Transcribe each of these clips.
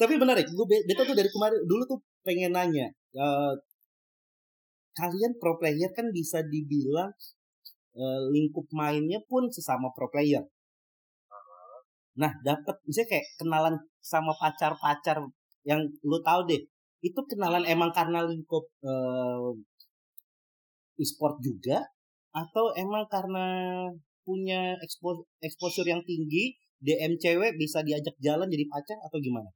Tapi menarik, gue beta tuh dari kemarin dulu tuh pengen nanya. Uh, kalian pro player kan bisa dibilang uh, lingkup mainnya pun sesama pro player. Nah, dapat misalnya kayak kenalan sama pacar-pacar yang lu tahu deh. Itu kenalan emang karena lingkup uh, e-sport juga atau emang karena punya exposure yang tinggi DM cewek bisa diajak jalan jadi pacar atau gimana?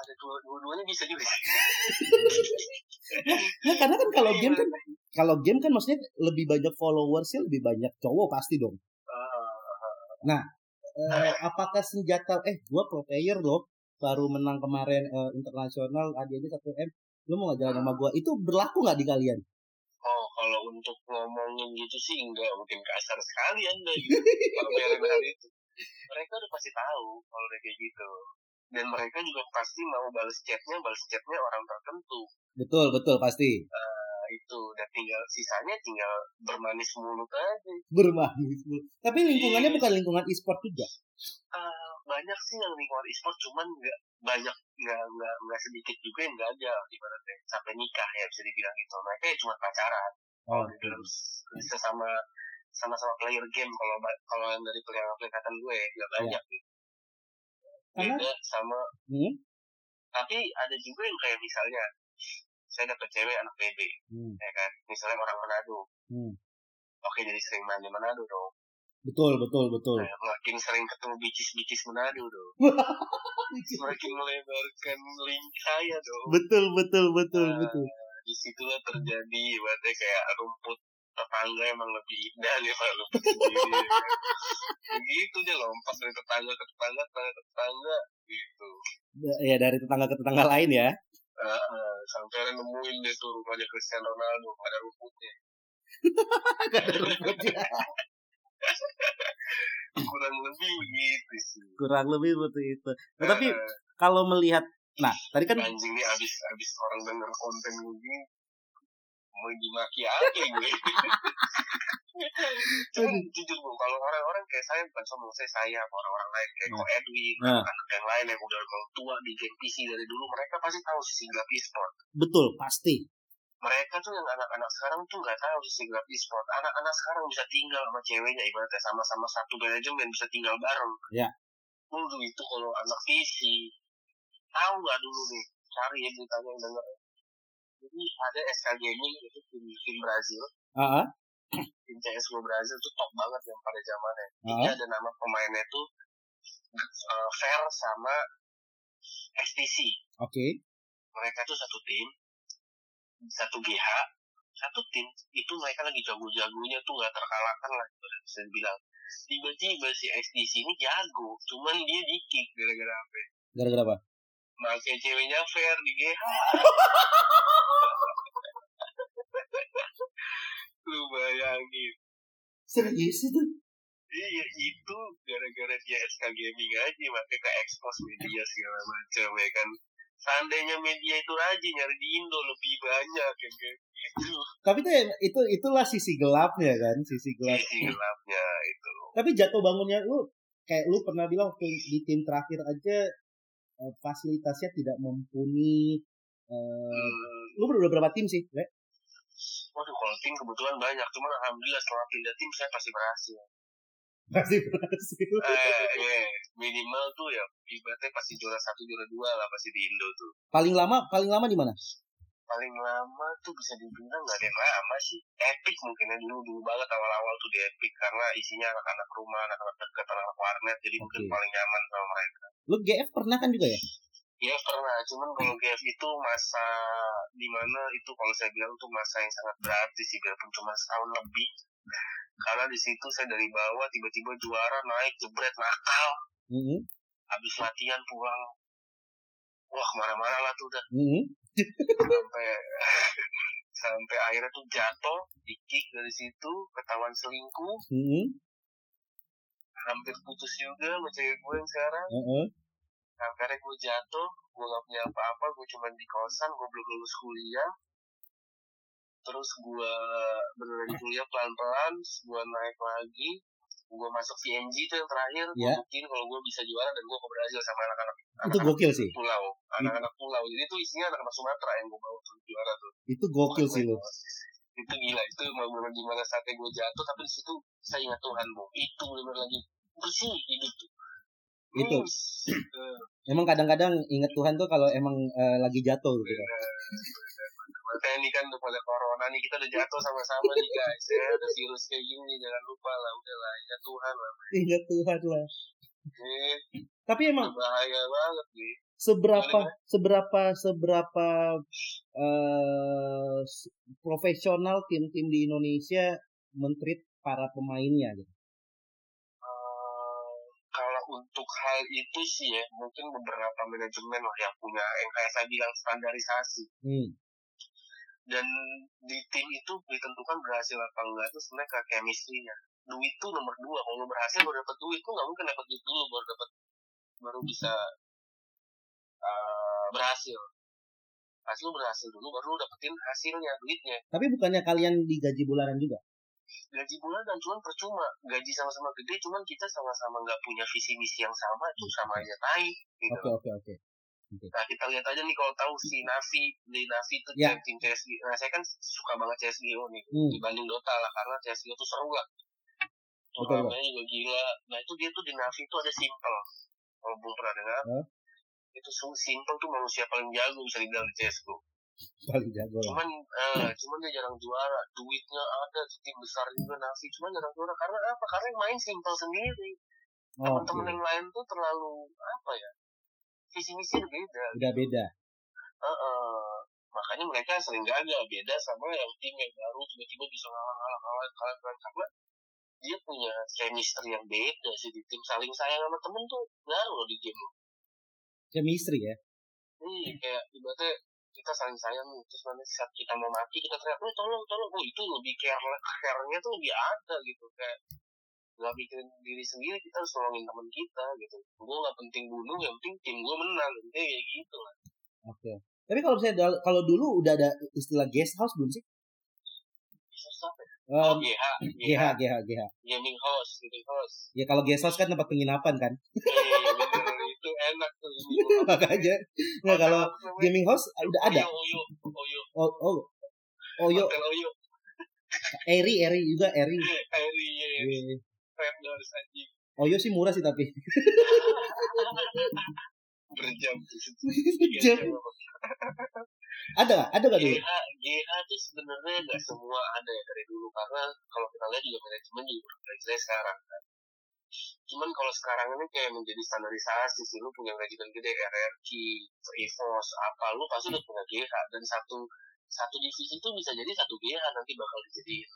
Ada dua-duanya bisa juga. nah, karena kan kalau game kan kalau game kan maksudnya lebih banyak followers sih lebih banyak cowok pasti dong. Nah, eh, apakah senjata eh gua pro player loh baru menang kemarin eh, internasional hadiahnya satu m lu mau ngajarin sama gua itu berlaku nggak di kalian? Oh, kalau untuk ngomongin gitu sih enggak mungkin kasar sekali anda gitu. kalau hal itu mereka udah pasti tahu kalau udah kayak gitu. Dan mereka juga pasti mau balas chatnya balas chatnya orang tertentu. Betul betul pasti. Uh, itu. Dan tinggal sisanya tinggal bermanis mulut aja. Bermanis mulut. Tapi lingkungannya iya. bukan lingkungan e-sport juga? Uh, banyak sih yang lingkungan e-sport cuman nggak banyak nggak nggak nggak sedikit juga yang gagal ibaratnya. Sampai nikah ya bisa dibilang gitu. Mereka ya cuma pacaran. Oh, di dalam sesama sama-sama player game kalau kalau yang dari pelekatan gue nggak ya. banyak ya. gitu beda sama hmm? tapi ada juga yang kayak misalnya saya dapet cewek anak BB hmm. ya kan misalnya orang Manado hmm. oke jadi sering main di Manado dong betul betul betul nah, makin sering ketemu bicis bicis Manado dong semakin melebarkan link saya dong betul betul betul nah, betul di situlah terjadi berarti kayak rumput tetangga emang lebih indah nih pak lu. Begitu dia lompat dari tetangga ke tetangga tetangga ke tetangga gitu. Ya dari tetangga ke tetangga lain ya. Uh, uh, sampai nemuin dia tuh rumahnya Cristiano Ronaldo ada rumputnya. Gak ada rumputnya. Kurang lebih begitu sih. Kurang lebih seperti itu nah, tapi kalau melihat nah tadi kan anjing nih abis abis orang denger konten gue mau dimaki aja gue Cuman jujur bu, kalau orang-orang kayak saya bukan sombong saya saya orang-orang lain kayak Ko Edwin, nah. anak yang lain yang udah mau tua di game PC dari dulu mereka pasti tahu sisi gelap e-sport. Betul, pasti. Mereka tuh yang anak-anak sekarang tuh nggak tahu sisi gelap e-sport. Anak-anak sekarang bisa tinggal sama ceweknya ibaratnya sama-sama satu manajemen bisa tinggal bareng. Ya. Dulu itu kalau anak PC tahu nggak dulu nih cari ya beritanya yang denger jadi ada SK Gaming itu tim tim Brazil. Uh -huh. tim CSGO Brazil itu top banget yang pada zamannya. Uh -huh. ada nama pemainnya tuh uh, Fair sama STC oke. Okay. mereka tuh satu tim satu GH satu tim itu mereka lagi jago-jagonya tuh nggak terkalahkan lah bisa dibilang. Tiba-tiba si STC ini jago cuman dia dikik gara-gara apa gara-gara apa Makai ceweknya fair di GH lu bayangin. Serius itu? Iya itu gara-gara dia SK Gaming aja makanya ke expose media segala macam ya kan. Seandainya media itu rajin nyari di Indo lebih banyak ya kayak gitu. Tapi itu itu itulah sisi gelapnya kan sisi gelap sisi gelapnya itu. Tapi jatuh bangunnya lu kayak lu pernah bilang di tim terakhir aja eh, fasilitasnya tidak mumpuni uh, hmm. lu berapa tim sih Le? waduh kalau tim kebetulan banyak cuman alhamdulillah setelah pindah tim saya pasti berhasil pasti berhasil eh yeah. minimal tuh ya ibaratnya pasti juara satu juara dua lah pasti di Indo tuh paling lama paling lama di mana paling lama tuh bisa dibilang nggak ada yang lama sih epic mungkin ya dulu dulu banget awal-awal tuh di epic karena isinya anak-anak rumah anak-anak dekat anak-anak warnet jadi okay. mungkin paling nyaman sama mereka lu GF pernah kan juga ya Iya pernah, cuman kalau GF itu masa di mana itu kalau saya bilang tuh masa yang sangat berarti sih, biarpun cuma setahun lebih. Karena di situ saya dari bawah tiba-tiba juara naik jebret nakal. Mm -hmm. Habis latihan pulang, wah ke mana-mana lah tuh udah. Mm -hmm. Sampai sampai akhirnya tuh jatuh, dikik dari situ, ketahuan selingkuh. Mm -hmm. Hampir putus juga sama cewek gue yang sekarang. Mm -hmm akhirnya gue jatuh gue gak punya apa-apa gue cuma di kosan gue belum lulus kuliah terus gue beneran kuliah pelan-pelan gue naik lagi gue masuk VNG itu yang terakhir gue Ya. buktiin kalau gue bisa juara dan gue ke Brazil sama anak-anak Itu anak-anak gokil sih. pulau anak-anak pulau jadi itu isinya anak-anak Sumatera yang gue bawa ke juara tuh Itu gokil sih lu. itu gila itu benar gimana saatnya gue jatuh tapi di situ saya ingat Tuhan bu itu benar lagi bersih gitu Itu. Yes. Eh, Emang kadang-kadang inget Tuhan tuh kalau emang eh, lagi jatuh gitu. Makanya ini kan udah pada corona nih kita udah jatuh sama-sama nih guys ya ada virus kayak gini jangan lupa lah udah lah ya Tuhan lah Ingat Tuhan lah. eh, Tapi emang bahaya banget nih seberapa seberapa seberapa eh s- profesional tim-tim di Indonesia mentreat para pemainnya gitu. Eh, kalau untuk hal itu sih ya mungkin beberapa manajemen lah yang punya yang kayak saya bilang standarisasi Hmm. Dan di tim itu ditentukan berhasil apa enggak itu sebenarnya kayak chemistry-nya. Duit tuh nomor dua. Kalau lu berhasil baru dapat duit tuh nggak mungkin dapat duit dulu baru dapat baru bisa eh, berhasil. Pasti lu berhasil dulu baru lu dapetin hasilnya duitnya. Tapi bukannya kalian digaji bulanan juga? gaji bulan dan cuman percuma. Gaji sama-sama gede cuman kita sama-sama nggak punya visi misi yang sama itu sama aja tai gitu. Oke oke oke. Nah kita lihat aja nih kalau tahu si Navi di Navi itu Ya. tim CSGO. Nah saya kan suka banget CSGO nih Hmm. dibanding Dota lah karena CSGO tuh seru lah. Betul, Turnamennya juga gila. Nah itu dia tuh di Navi tuh ada simple. Kalau belum pernah dengar, Hah? itu su- simple tuh manusia paling jago bisa dibilang di CSGO. Paling jago. Cuman eh, cuman dia jarang juara. Duitnya ada tim besar juga Navi. Cuman jarang juara karena apa? Karena yang main simple sendiri. Oh, Teman-teman oke. yang lain tuh terlalu apa ya? Visi misi beda. Udah beda. Heeh. makanya mereka sering gagal beda sama yang tim yang baru tiba-tiba bisa ngalah ngalah ngalah ngalah ngalah karena dia punya chemistry yang beda sih di tim saling sayang sama temen tuh ngaruh loh di game Chemistry ya. Iya kayak ibaratnya kita saling sayang terus nanti saat kita mau mati kita teriak oh tolong tolong oh itu lebih care care-nya tuh lebih ada gitu kayak nggak mikirin diri sendiri kita harus nolongin teman kita gitu gue nggak penting bunuh yang penting tim gue menang gitu kayak gitu lah oke okay. tapi kalau misalnya kalau dulu udah ada istilah guest house belum sih Um, oh, GH, GH, GH, GH. Gaming house, gaming house. Ya kalau guest house kan tempat penginapan kan. Eh, itu enak tuh. Makanya. Nah, kalau gaming house ah, udah ada. Oyo, Oyo. Oh, oh. Oyo. Oyo. Eri, Eri juga Eri. Eri, Eri. $5 anjing. Oh iya sih murah sih tapi. Berjam. Berjam. ada ada ada gak dulu? GA, GA tuh sebenarnya nggak semua ada ya dari dulu karena kalau kita lihat juga manajemen juga berbeda sekarang kan. Cuman kalau sekarang ini kayak menjadi standarisasi sih lu punya manajemen gede RRQ, Evos, apa lu pasti udah punya GA dan satu satu divisi itu bisa jadi satu GA nanti bakal dijadiin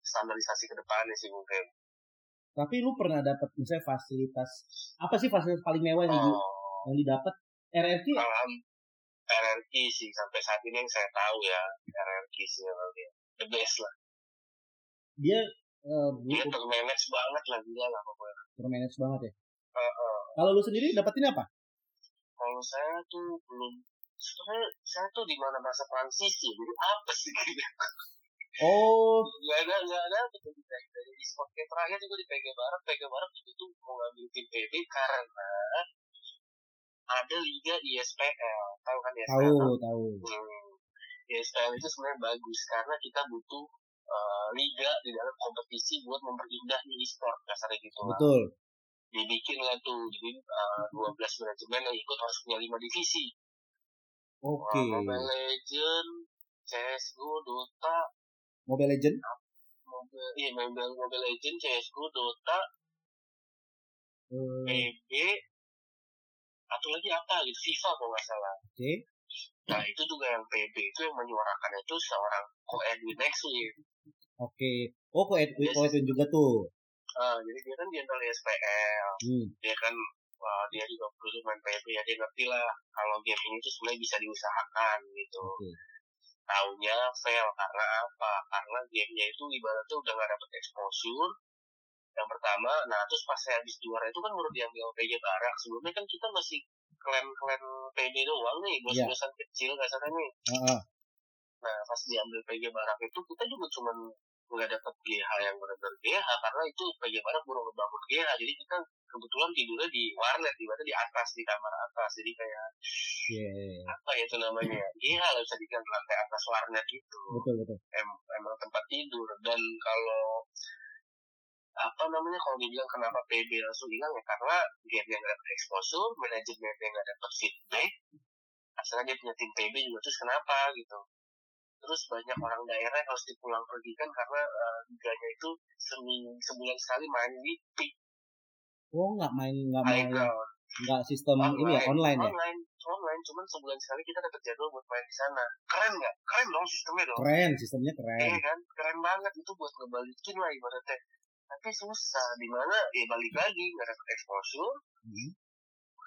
standarisasi ke depannya sih mungkin. Tapi lu pernah dapat misalnya fasilitas apa sih fasilitas paling mewah yang, di, Oh, yang didapat? RRQ alham RRQ sih sampai saat ini yang saya tahu ya RRQ sih dia the best lah. dia eh, Dia termanage banget lah gila lah pokoknya. termanage banget ya. Uh, uh. Kalau lu sendiri dapetin apa? kalau saya tuh belum sebenarnya saya tuh di mana masa transisi jadi apa sih gitu Oh, nggak ada nggak ada betul di e-sport kayak terakhir juga di PG Barat PG Barat itu tuh mau ngambil tim PB karena ada liga ISPL tahu kan ISPL tahu tahu. Hmm. ISPL itu sebenarnya bagus karena kita butuh eh, liga di dalam kompetisi buat memperindah nih e-sport kasarnya gitu lah Betul. dibikin lah tuh jadi eh, 12 manajemen yang ikut harus punya 5 divisi Oke. Wah, Mobile Legend, CSGO, Dota, Mobile Legend. Mobile, iya Mobile, Mobile Legend, CSGO, Dota, Eh, PB, atau lagi apa gitu, FIFA kalau nggak salah. Oke. Nah itu juga yang PB itu yang menyuarakan itu seorang Ko Edwin Nexwin. Oke. Oh, kok Edwin, kok Edwin juga tuh. Ah, jadi dia kan dari SPL, Hmm. dia kan wah, dia juga dulu main PB ya dia ngerti lah kalau game ini tuh sebenarnya bisa diusahakan gitu. Oke. Taunya fail karena apa? Karena gamenya itu ibaratnya udah nggak dapet exposure. Yang pertama, nah terus pas saya habis juara itu kan baru diambil PJ Barak. Sebelumnya kan kita masih klan-klan PB doang nih, bos-bosan kecil kasarnya nih. Heeh. Nah pas diambil PJ Barak itu kita juga cuman nggak dapet GH yang benar-benar GH karena itu PJ Barat baru ngebangun GH jadi kita kebetulan tidurnya di warnet di mana di atas di kamar atas. Jadi kayak yeah. apa ya itu namanya? GH lah bisa dibilang lantai atas warnet itu betul betul. Em emang tempat tidur. Dan kalau apa namanya kalau dibilang kenapa PB langsung hilang ya karena dia yang nggak dapet exposure manajemen yang nggak dapet feedback asalnya dia punya tim PB juga terus kenapa gitu terus banyak orang daerah yang harus dipulang pergi kan karena uh, liganya itu seming, sebulan sekali main di peak. Oh nggak main nggak main nggak sistem ini ya online ya? online online. Cuman sebulan sekali kita dapat jadwal buat main di sana. Keren nggak? Keren dong sistemnya dong. Keren sistemnya Iya keren kan? Keren banget. Itu buat ngebalikin lah ibaratnya. Tapi susah. Di mana? Ya balik lagi nggak dapet exposure. Hmm.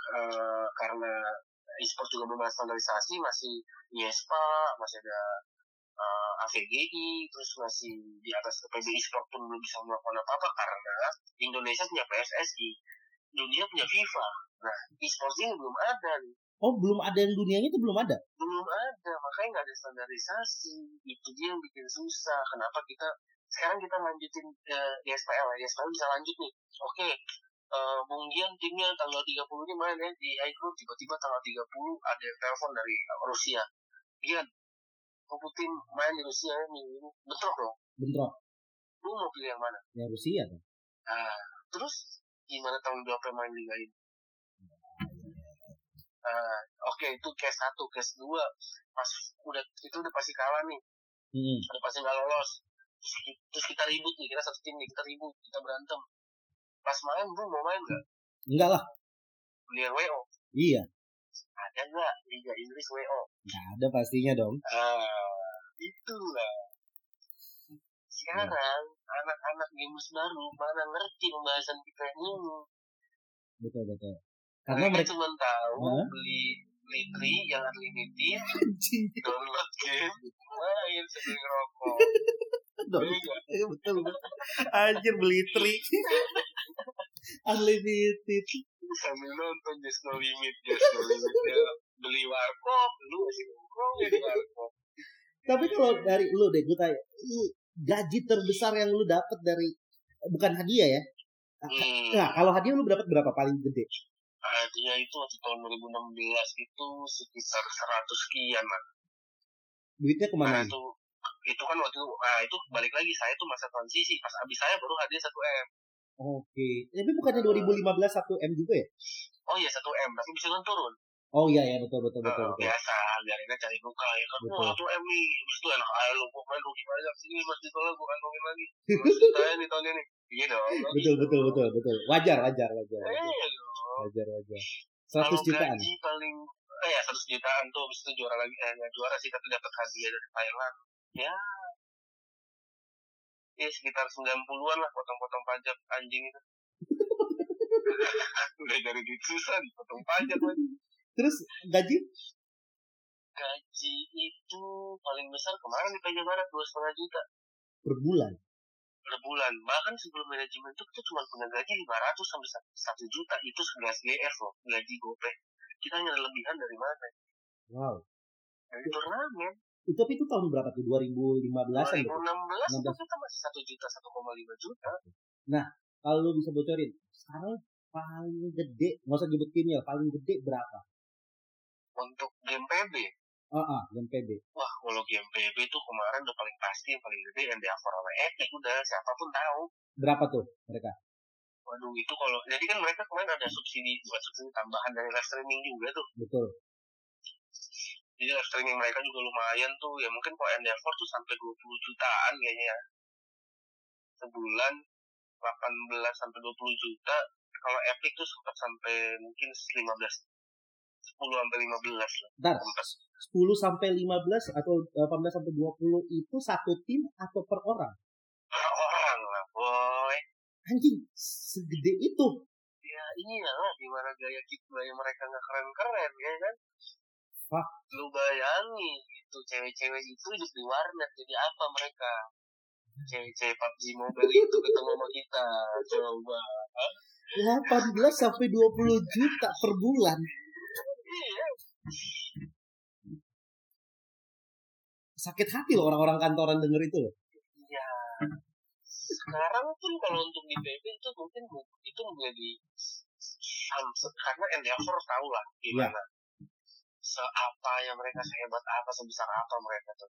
eh, karena e-sport juga belum ada standarisasi. Masih IESPA masih ada eh, AVGI terus masih di atas PB e-sport pun belum bisa melakukan apa-apa karena Indonesia punya PSSI dunia punya FIFA. Nah e-sport ini belum ada nih. Oh belum ada yang dunianya itu belum ada? Belum ada makanya nggak ada standarisasi. Itu dia yang bikin susah. Kenapa kita sekarang kita lanjutin uh, di SPL ya? SPL bisa lanjut nih. Oke eh, Bung Gian timnya tanggal 30 ini main ya di iGroup. Tiba-tiba tanggal 30 ada telepon dari uh, Rusia. Gian aku tim main di Rusia ya minggu ini bentrok dong bentrok? Lu mau pilih yang mana? Ya Rusia tuh? Nah terus gimana tanggung jawabnya main liga ini? Nah, oke itu case satu, case dua pas udah itu udah pasti kalah nih, hmm. udah pasti nggak lolos. Terus, ki- terus kita ribut nih, kita satu tim nih, kita ribut, kita berantem. Pas main, bro mau main nggak? enggak lah. Beli yang WO, iya ada nggak Liga Inggris WO? nggak ada pastinya dong Ah, itulah. Sekarang anak-anak games baru mana ngerti pembahasan kita ini? betul betul karena mereka mereka cuma tahu Hah? beli beli tri yang unlimited, download game, main sambil ngerokok. Dong. Iya. Iya, betul anjir beli tri unlimited. Sambil nonton Just No Limit Just No Limit ya beli warkop lu masih nongkrong ya di warkop. Tapi kalau dari lu deh gue tanya gaji terbesar yang lu dapat dari bukan hadiah ya? Hmm. nah kalau hadiah lu dapat berapa paling gede? Hadiah itu waktu tahun 2016 itu sekitar 100 sekian lah. Duitnya ke mana nah itu itu kan waktu itu nah itu balik lagi saya tuh masa transisi pas abis saya baru hadiah 1 M. Oke tapi bukannya 2015 1 m juga ya? Oh iya 1 M tapi bisa kan turun. Oh iya ya betul betul betul Eh, betul. biasa biarin aja cari muka ya kan. Betul. 1 M nih. Terus tuh enak aja lu gua main rugi banyak sini mas ditolak gua kantongin lagi. Saya nih tahun ini. Iya dong betul betul betul betul. Wajar wajar wajar wajar. Dong. Wajar wajar. Kalau 100 jutaan. gaji paling eh ya 100 jutaan tuh habis itu juara lagi eh nggak juara sih tapi dapat hadiah dari Thailand ya. Ya sekitar 90-an lah potong-potong pajak anjing itu. Udah dari duit susah potong pajak lagi. Terus gaji? Gaji itu paling besar kemarin di PJ Barat dua setengah juta. Per bulan? Per bulan. Bahkan sebelum manajemen itu kita cuma punya gaji 500 sampai 1 juta. Itu 11 GF loh gaji gope kita hanya lebihan dari mana? Wow. Dari turnamen itu tapi itu tahun berapa tuh? 2015an 2016 gitu? itu kita masih 1 juta 1,5 juta. Kalau lu bisa bocorin sekarang paling gede nggak usah nyebut timnya paling gede berapa? Untuk game PB ah ah game PB wah kalau game PB itu kemarin udah paling pasti yang paling gede yang diakor oleh Epic udah siapa pun tahu. Berapa tuh mereka? Waduh itu kalau jadi kan mereka kemarin ada subsidi buat subsidi tambahan dari live streaming juga tuh. Betul jadi live streaming mereka juga lumayan tuh. Ya mungkin kalau Endeavor tuh sampai 20 jutaan kayaknya ya. sebulan 18 sampai 20 juta. Kalau Epic tuh sempat sampai mungkin 15 10 sampai 15 lah. Sempat. 10 sampai 15 atau 18 sampai 20 itu satu tim atau per orang? Per orang lah boy. Anjing segede itu. Ya iyalah gimana gaya kita gaya mereka nggak keren keren ya kan Wah. lu bayangin itu cewek-cewek itu hidup di warnet jadi apa mereka? Cewek-cewek PUBG Mobile itu ketemu sama kita coba. 18 sampai 20 juta per bulan. Iya. Sakit hati loh orang-orang kantoran denger itu loh. Iya. Sekarang pun kalau untuk di PB itu mungkin itu menjadi karena Endeavor tahu lah gimana. Ya. Seapa yang mereka sehebat apa sebesar apa mereka tuh.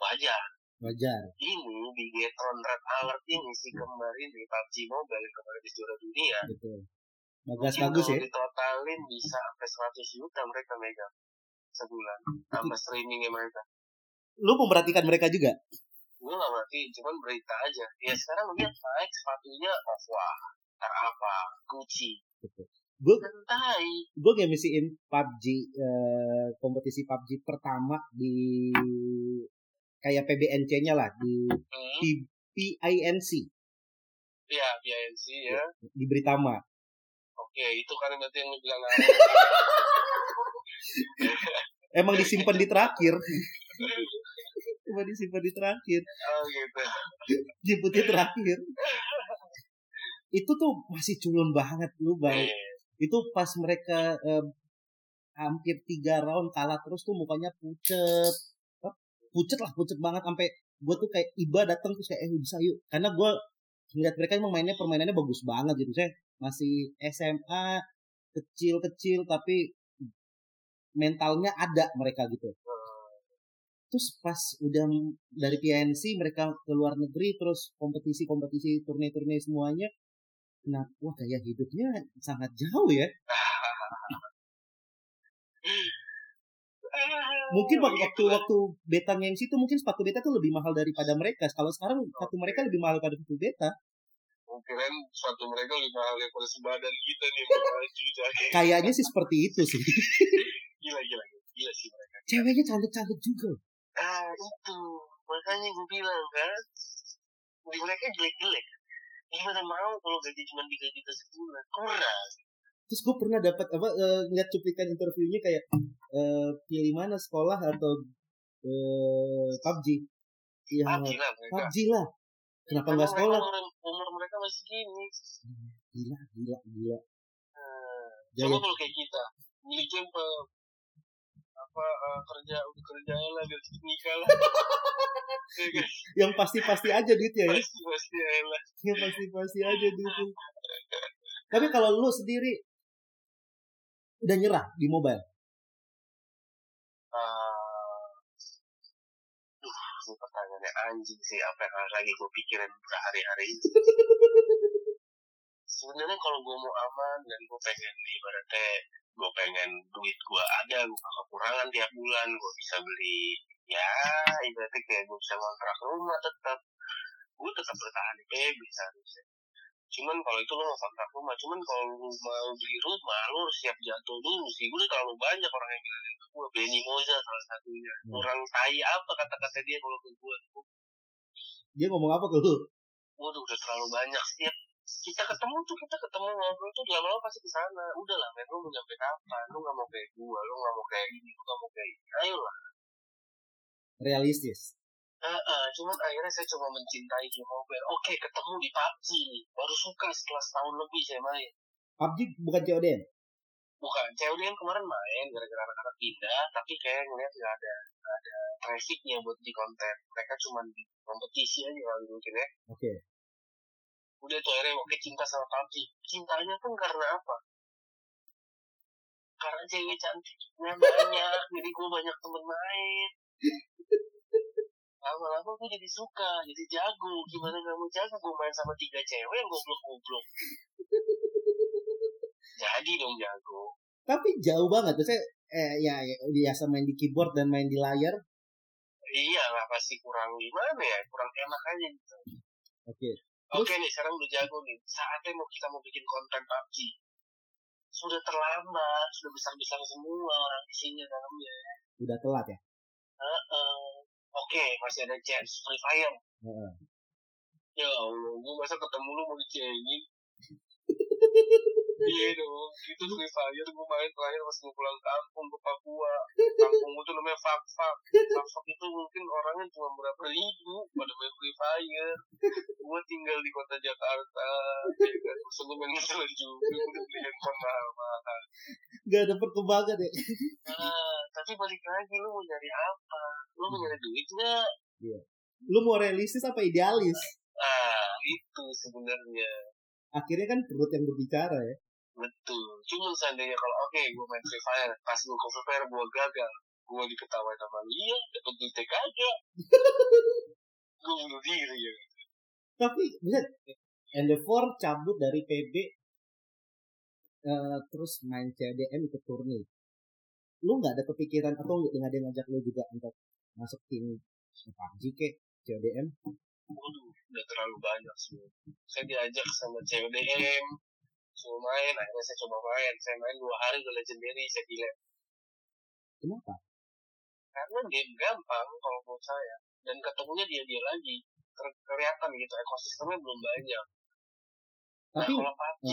Wajar. Wajar. Ini di Getron Red Alert ini si kembar ini PUBG Mobile kemarin di juara dunia. Betul. Bagus bagus ya. ditotalin bisa sampai 100 juta mereka megang sebulan. Sama streamingnya mereka. Lu memperhatikan mereka juga? Gue gak ngerti cuman berita aja. Ya sekarang lihat naik sepatunya wah ntar apa? Gucci gue gue ngemisiin PUBG uh, kompetisi PUBG pertama di kayak PBNC-nya lah di hmm. PINC Iya, PINC ya. Di Britama. Oke, itu kan berarti yang lu bilang Emang disimpan di terakhir. Cuma disimpan di terakhir. Oh gitu. Jemputnya terakhir. Itu tuh masih culun banget lu bang. Yeah. Itu pas mereka eh, hampir tiga round kalah terus tuh mukanya pucet. Pucet lah, pucet banget sampai gue tuh kayak iba datang terus kayak eh bisa yuk. Karena gue ngeliat mereka emang mainnya permainannya bagus banget gitu. Saya masih SMA kecil-kecil tapi mentalnya ada mereka gitu terus pas udah dari PNC mereka ke luar negeri terus kompetisi-kompetisi turne-turne semuanya nah wah gaya hidupnya sangat jauh ya. Mungkin waktu waktu waktu beta ngengsi itu mungkin sepatu beta tuh lebih mahal daripada mereka. Kalau sekarang sepatu mereka lebih mahal daripada sepatu beta. Keren sepatu mereka lebih mahal daripada sebadan kita nih kayaknya sih seperti itu sih. Gila gila gila. Sih mereka. Ceweknya cantik cantik juga ah itu. Makanya gue bilang kan di mereka jelek jelek gimana mau kalau gaji cuma tiga juta sebulan. Kurang terus gue pernah dapat apa uh, ngeliat cuplikan interviewnya kayak uh, pilih mana sekolah atau uh, PUBG ya PUBG lah PUBG lah. Kenapa nggak sekolah? umur, umur mereka masih gini. Gila gila gila. Uh, coba kalau kayak kita beli game apa uh, kerja udah kerja lah biar cepet nikah lah. Iya. Yang pasti pasti aja duitnya ya? Pasti pasti lah. Yang pasti pasti aja duitnya. Tapi kalau lu sendiri udah nyerah di mobile? Uh, ini pertanyaannya anjing sih apa yang lagi gue pikirin sehari-hari sebenarnya kalau gue mau aman dan gue pengen ibaratnya gue pengen duit gue ada gue gak kekurangan tiap bulan gue bisa beli ya ibaratnya kayak gue bisa ngontrak rumah tetap gue tetap bertahan di PB seharusnya cuman kalau itu lo mau kontrak rumah cuman kalau lo mau beli rumah lo harus siap jatuh dulu sih. Gue terlalu banyak orang yang bilang ke gue Benny Moza salah satunya. Hmm. orang tai apa kata-kata dia kalau ke gue dia ngomong apa ke lu? Waduh udah terlalu banyak setiap kita ketemu tuh kita ketemu ngobrol tuh lama-lama pasti ke sana udah lah men lu mau nyampe kapan lu gak mau kayak gua lu gak mau kayak gini lu gak mau kayak ini ayolah realistis Uh, uh, cuman akhirnya saya coba mencintai game mobile. Oke, ketemu di PUBG. Baru suka setelah setahun lebih saya main. PUBG bukan COD? Bukan, yang kemarin main gara-gara anak-anak pindah, tapi kayak ngeliat gak ada gak ada trafficnya buat di konten. Mereka cuma di kompetisi aja kali mungkin ya. Oke. Okay udah tuh akhirnya oke cinta sama PUBG cintanya pun karena apa? Karena cewek cantiknya banyak. Jadi gue banyak temen main. Lama-lama gue jadi suka jadi jago. Gimana gak mau jago? Gue main sama tiga cewek yang goblok-goblok. Jadi dong jago. Tapi jauh banget. Saya eh ya, ya biasa main di keyboard dan main di layar. Iya lah pasti kurang gimana ya? Kurang enak aja gitu. Oke. okay. Oke okay, nih, sekarang udah jago nih. Saatnya mau kita mau bikin konten PUBG. Sudah terlambat, sudah besar-besar semua orang isinya dalamnya. Udah telat ya? Uh -uh. Oke, okay, masih ada chance Free Fire. Uh -uh. Ya Allah, gue masa ketemu lu mau dicengin iya dong itu Free Fire gue main terakhir pas gue pulang kampung ke Papua. Kampung gue tuh namanya Fak Fak Fak Fak itu mungkin orangnya cuma berapa ribu pada main Free Fire. Gue tinggal di kota Jakarta ya kan? Terus gue main salju gue udah beli handphone mahal-mahal gak ada perkembangan ya nah tapi balik lagi lu mau nyari apa? Lu mau nyari duit gak iya. Lu mau realistis apa idealis? Ah itu sebenarnya. Akhirnya kan perut yang berbicara ya betul. Cuma seandainya kalau oke okay, gue main Free Fire pas gue ke Free Fire gue gagal. Gue diketawain sama dia dapat duitnya kagak. Gue bunuh diri ya. Tapi lihat Endeavor cabut dari PB uh, terus main CDM ikut turni. Lu nggak ada kepikiran atau nggak ada yang ngajak lu juga untuk masuk tim PUBG ke CDM Waduh, udah terlalu banyak sih. Saya diajak sama CDM, suruh main, akhirnya saya coba main. Saya main dua hari udah legendary, saya gila. Kenapa? Karena game gampang kalau menurut saya. Dan ketemunya dia-dia lagi. Kelihatan gitu, ekosistemnya belum banyak. Tapi, nah, kalau PUBG,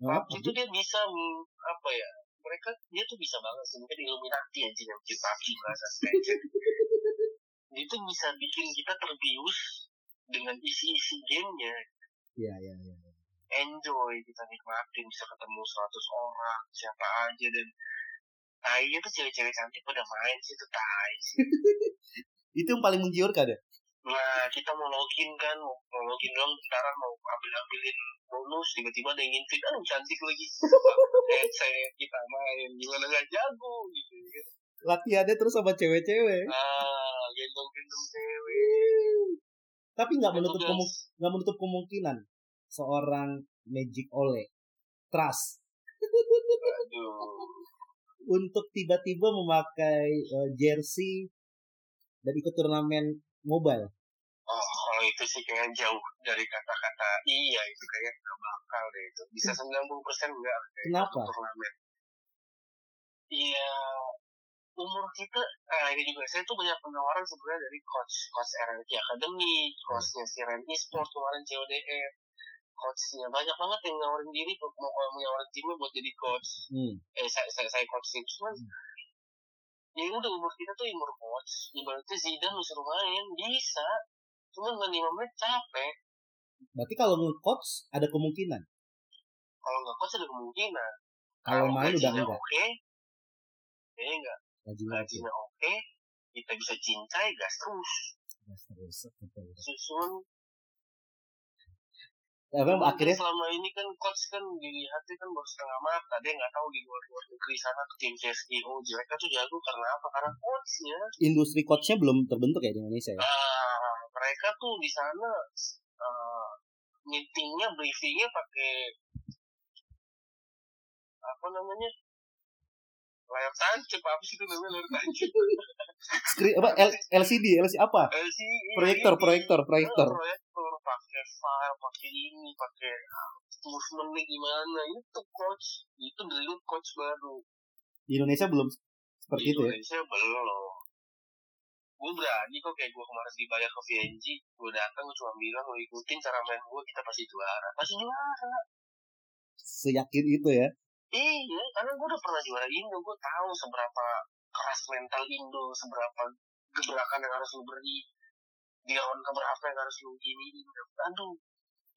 nah, PUBG itu dia bisa, apa ya, mereka, dia tuh bisa banget sih. Mungkin Illuminati aja yang bikin PUBG bahasa dia tuh bisa bikin kita terbius dengan isi-isi gamenya. Iya, iya, iya. Enjoy, kita nikmatin, bisa ketemu 100 orang, siapa aja, dan tai tuh cewek-cewek cantik pada main sih tuh tai itu yang paling menggiurkan ya? Nah, kita mau login kan, mau, login dong, sekarang mau ambil-ambilin bonus, tiba-tiba ada yang invite, aduh cantik lagi. Headset, kita main, gimana gak jago gitu kan. Latihannya terus sama cewek-cewek. Ah, gendong-gendong cewek. Tapi nggak menutup nggak menutup kemungkinan seorang Magic Ole Trust untuk tiba-tiba memakai uh, jersey dan ikut turnamen mobile. Oh, kalau itu sih kayak jauh dari kata-kata iya itu kayak nggak bakal deh itu bisa 90 persen enggak. Kenapa? Turnamen. Iya, umur kita, nah ini juga saya tuh banyak penawaran sebenarnya dari coach coach RRQ Academy, coachnya si Ren Esport kemarin CODM, coachnya banyak banget yang nawarin diri mau mau nawarin timnya buat jadi coach. Hmm. Eh saya saya, saya coach tim cuman hmm. ya udah umur kita tuh umur coach, ibaratnya Zidane suruh main bisa, cuman nggak lima menit capek. Berarti kalau nge-coach ada kemungkinan? Kalau nggak coach ada kemungkinan. Kalau main udah enggak. Oke, okay, kayaknya enggak gajinya, gajinya oke okay, kita bisa cincai gas terus gas terus betul susun ya, bang, akhirnya selama ini kan coach kan dilihatnya kan baru setengah mata dia nggak tahu di luar luar negeri sana tim CSGO mereka tuh jago karena apa? Karena coachnya industri coachnya belum terbentuk ya di Indonesia ya? Uh, mereka tuh di sana uh, meetingnya briefingnya pakai apa namanya layar tancap apa sih itu namanya layar tancap? Screen apa? L, LCD LCD apa? LCD proyektor proyektor proyektor. proyektor pakai file pakai ini pakai movementnya gimana? Itu coach itu dulu coach baru. Di Indonesia belum seperti di itu Indonesia ya belum. Gue berani kok kayak gue kemarin dibayar ke VNG gue datang gue cuma bilang lo ikutin cara main gue kita pasti juara. Pasti juara. Seyakin itu ya Iya, karena gue udah pernah juara Indo, gue tahu seberapa keras mental Indo, seberapa gebrakan yang harus lu beri, di round keberapa yang harus lu gini, aduh,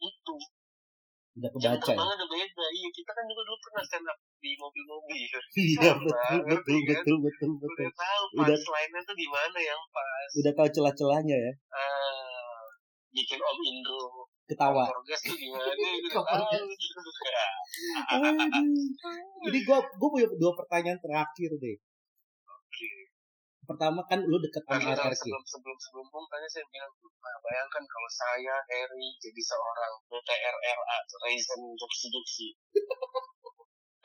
itu. Udah kebaca ya? udah beda, iya kita kan juga dulu pernah stand up di mobil-mobil. Iya, betul, betul, kan? betul, betul, betul. Udah tahu pas lainnya tuh di mana yang pas. Udah tahu celah-celahnya ya? Uh, bikin Om Indo ketawa. Jadi gue gue punya dua pertanyaan terakhir deh. Oke. Pertama kan lu deket sama RRQ. Sebelum sebelum sebelum pun tanya saya bilang, nah, bayangkan kalau saya Harry jadi seorang BTRRA Raisin Juksi Juksi.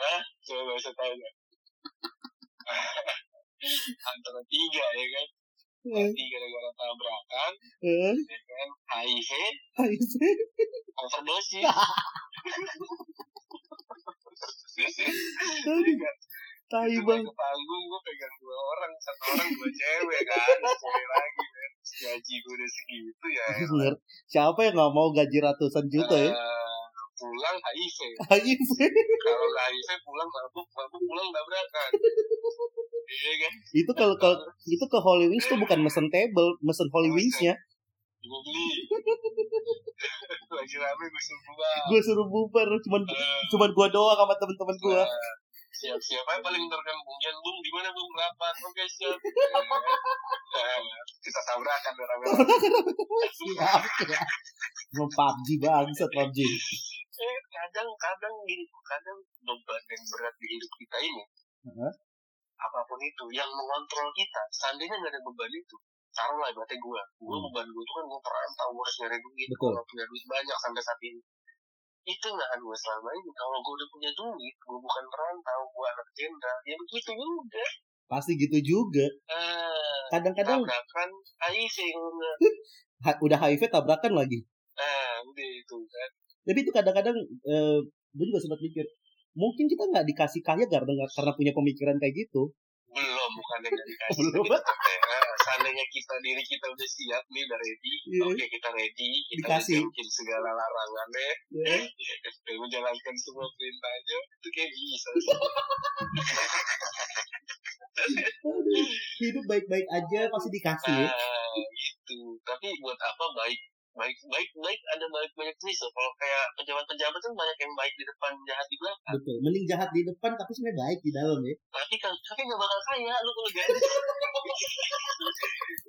Hah? Coba usah tanya. Antara tiga ya kan mati gara-gara tabrakan ya kan HIV overdosis Tai bang. Ke panggung gue pegang dua orang, satu orang dua cewek kan, cewek lagi kan. Gaji gue udah segitu ya. Bener. Siapa yang nggak mau gaji ratusan juta ya? Eh, pulang HIV. HIV. Kalau HIV pulang mabuk, mabuk pulang tabrakan. Iya kan? Itu kalau kalau itu ke Holy Wings tuh bukan mesen table, mesen Holy Wings-nya. Gue beli. Lagi rame gue suruh bubar. Gue suruh bubar, cuman uh, cuman gue doang sama temen-temen gue. Uh, siap siap aja paling terkan bung bung di mana bung rapat oke siap kita tabrakan rame siap Mau PUBG bangsat PUBG. Eh, kadang-kadang gini, kadang beban yang berat di hidup kita ini, Heeh. Apa pun itu, yang mengontrol kita, seandainya nggak ada beban itu, taruhlah berarti gue, gue Hmm. beban gue itu kan gue perantau, gue harus nyari duit, Betul. nggak punya duit banyak sampai saat ini. Itu nggak gue selama ini, kalau gue udah punya duit, gue bukan perantau, gue anak jenderal, ya begitu juga. Pasti gitu juga. Eh, Kadang-kadang tabrakan kalau ha- udah HIV tabrakan lagi. eh, udah itu kan. Tapi itu kadang-kadang eh, gue juga sempat mikir, mungkin kita nggak dikasih kaya karena karena punya pemikiran kayak gitu. belum bukan yang dikasih Belum. Kayak, ah, seandainya kita diri kita udah siap nih udah ready Iya. oke kita ready kita Dikasih. mungkin segala larangannya Ya. dan menjalankan semua perintahnya itu kayak bisa. Aduh, hidup baik-baik aja pasti dikasih ya. ah gitu tapi buat apa baik baik baik baik ada baik banyak jenis loh kalau kayak pejabat-pejabat kan banyak yang baik di depan jahat di belakang Betul. Mending jahat di depan tapi sebenarnya baik di dalam ya. tapi kan tapi nggak bakal kaya lu kalau gak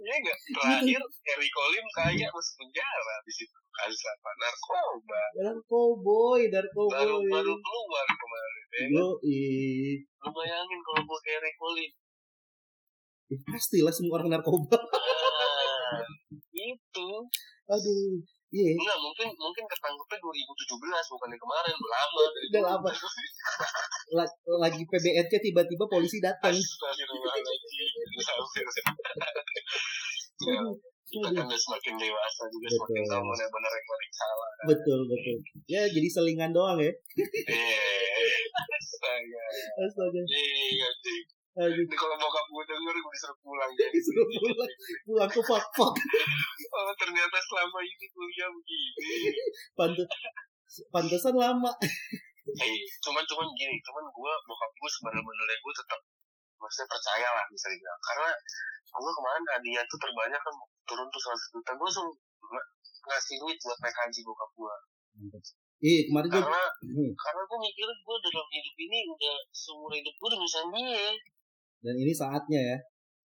Iya nggak terakhir Harry Colim kaya masuk penjara di situ kasus apa narkoba Narkoboy, baru narkoboy. baru keluar kemarin ya. Yo, ih. lu bayangin kalau gue Harry Colim Ya, pastilah semua orang narkoba. Itu Aduh, iya. enggak mungkin mungkin ketangkepnya 2017 bukan yang kemarin lama dari Udah lama. La- Lagi PBNC tiba-tiba polisi datang. Ya, kita kan udah semakin dewasa juga Betul. semakin tahu mana benar yang mana salah Betul, betul. Ya, jadi selingan doang ya. eh saya Astaga. Aduh, Ini kalau bokap gue denger gue disuruh pulang jadi Disuruh pulang. pulang ke fuck-fuck. oh ternyata selama ini kuliah begini Pantes, pantesan lama. eh cuman cuman gini cuman gue bokap gue sebenarnya gue tetap maksudnya percaya lah bisa dibilang karena gue kemarin hadiah tuh terbanyak kan turun tuh 100 juta gue langsung ng- ngasih duit buat naik haji bokap gue Iya, kemarin gue karena Hmm. karena gue mikir gue dalam hidup ini udah seumur hidup gue udah bisa dia dan ini saatnya ya.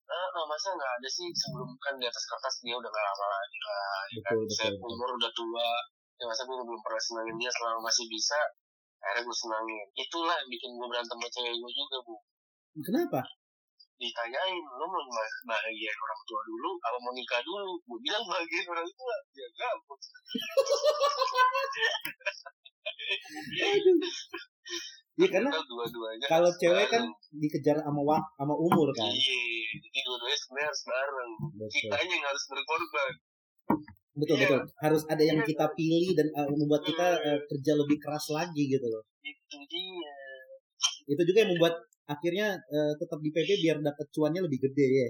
Ah, ah, masa nggak ada sih sebelum kan di atas kertas dia udah gak lama lagi lah ya kan Betul, saya betul, betul. umur udah tua ya masa gue belum pernah senangin dia selama masih bisa akhirnya gue senangin itulah yang bikin gue berantem sama cewek gue juga bu Kenapa? ditanyain lo mau bah- bahagiain orang tua dulu apa mau nikah dulu gue bilang bahagiain orang tua ya gabut. Iya karena kalau harus cewek kan dikejar sama wak sama umur kan. iya jadi dua-duanya sebenarnya harus bareng Betul. kitanya yang harus berkorban Betul Iya. betul. Harus ada yang Iya. kita pilih dan uh, membuat kita uh, kerja lebih keras lagi gitu loh. itu dia Itu juga yang membuat akhirnya uh, tetap di PB biar dapat cuannya lebih gede ya.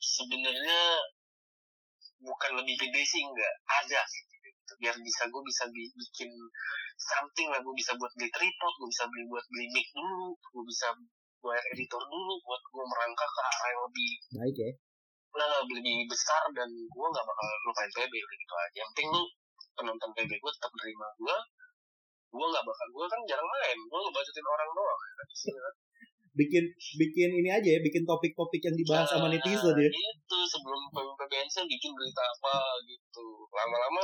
sebenarnya bukan lebih gede sih enggak ada sih. Biar bisa gue bisa bi- bikin something lah gue bisa buat beli tripod gue bisa beli buat beli mic dulu gue bisa buat editor dulu buat gue merangkak ke arah yang lebih Baik ya. lah lebih besar dan gue nggak bakal lupain PB gitu aja yang penting lu penonton PB gue tetap nerima gue gue nggak bakal gue kan jarang main gue ngebacotin orang doang kan di sini kan. Bikin bikin ini aja ya, bikin topik-topik yang dibahas sama Nah, netizen ya. Itu sebelum PBNC bikin berita apa gitu. Lama-lama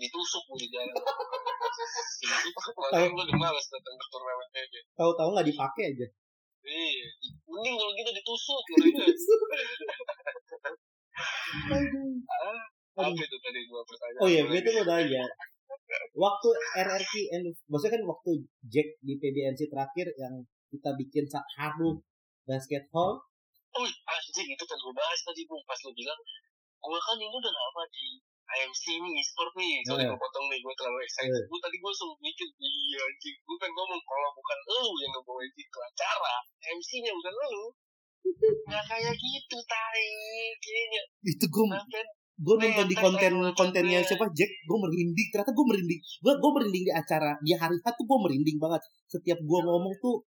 ditusuk gue di jalan. Makanya gue udah males datang ke turnamen PB. Tahu-tahu nggak dipakai aja. Iya, mending kalau gitu ditusuk mereka. Aduh. Apa itu tadi dua pertanyaan? Oh iya, gue tuh mau nanya. Waktu RRQ, maksudnya kan waktu Jack di PBNC terakhir yang kita bikin sa- haru basket hall, Oh, anjing itu kan gue bahas tadi bu pas lu bilang gue kan ini udah lama di IMC nih e-sport nih. Sorry Iya. gue potong nih gue terlalu excited. Iya. gue tadi gue langsung mikir iya anjing. Gue kan ngomong kalau bukan lu yang ngebawain itu acara MC nya bukan lu. Nggak kayak gitu tai. Kayaknya itu gue gue nonton di konten kontennya siapa? Jack gue merinding. Ternyata gue merinding. Gue gue merinding di acara. Di hari tuh gue merinding banget. Setiap gue ngomong tuh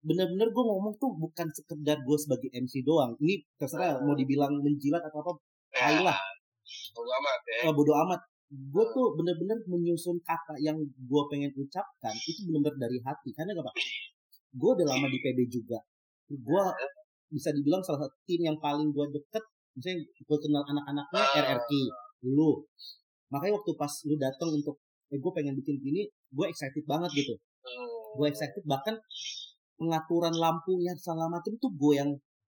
bener-bener gue ngomong tuh bukan sekedar gue sebagai MC doang. Ini terserah mau dibilang menjilat atau apa Tai lah. Bodo amat ya. Oh, bodo amat. Gue tuh bener-bener menyusun kata yang gue pengen ucapkan itu bener-bener dari hati. Karena apa gue udah lama di PB juga. Gue bisa dibilang salah satu tim yang paling gue deket misalnya gue kenal anak-anaknya Ah. RRQ dulu makanya waktu pas lu datang untuk eh gue pengen bikin gini gue excited banget gitu. Hmm. gue excited bahkan pengaturan lampunya segala macam tuh gue yang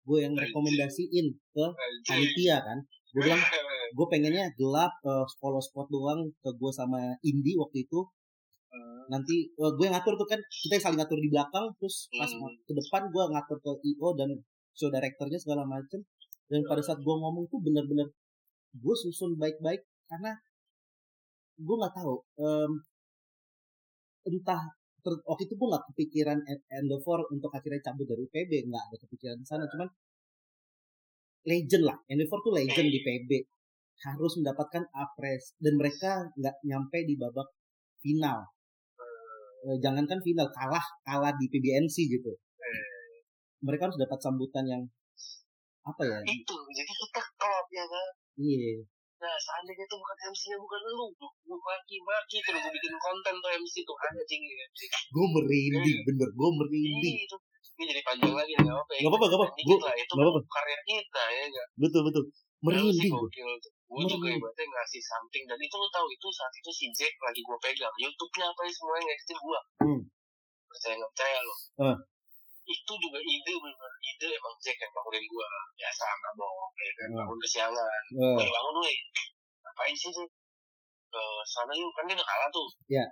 gue yang rekomendasiin ke panitia kan. Gue bilang gue pengennya gelap uh, follow spot doang ke gue sama Indi waktu itu Hmm. nanti uh, gue ngatur tuh kan kita saling ngatur di belakang terus pas Hmm. ke depan gue ngatur ke IO dan show directornya segala macem dan pada saat gue ngomong tuh bener-bener gue susun baik-baik karena gue nggak tahu em, entah ter- waktu itu gue nggak kepikiran E- Endeavor untuk akhirnya cabut dari PB nggak ada kepikiran di sana cuman legend lah Endeavor tuh legend di PB harus mendapatkan apres. Dan mereka nggak nyampe di babak final. Eh, jangankan final kalah kalah di PBNC gitu. Mereka harus dapat sambutan yang apa ya? Itu. Jadi kita klop ya kan? Iya. Nah seandainya itu bukan MC-nya bukan lu. Gue maki-maki terus gue bikin konten tuh MC tuh. Anjing ya. Gue merinding bener gue merinding. Itu. Ini jadi panjang lagi nggak apa-apa. Nggak apa-apa, nggak apa-apa. Itu nggak apa-apa. karya kita ya enggak betul betul. Merinding gua. Tuh gue juga Merinding. ibaratnya ngasih something dan itu lu tahu itu saat itu si Jack lagi gue pegang. YouTube-nya apa ya semuanya ngikutin gue Hmm. percaya nggak percaya lo Eh. itu juga ide bener ide emang Jack yang bangunin gue biasa nggak bohong ya kan? Hmm. bangun kesiangan Eh, Woi bangun woi ngapain sih Jack? Ke sana yuk kan dia udah kalah tuh. Iya.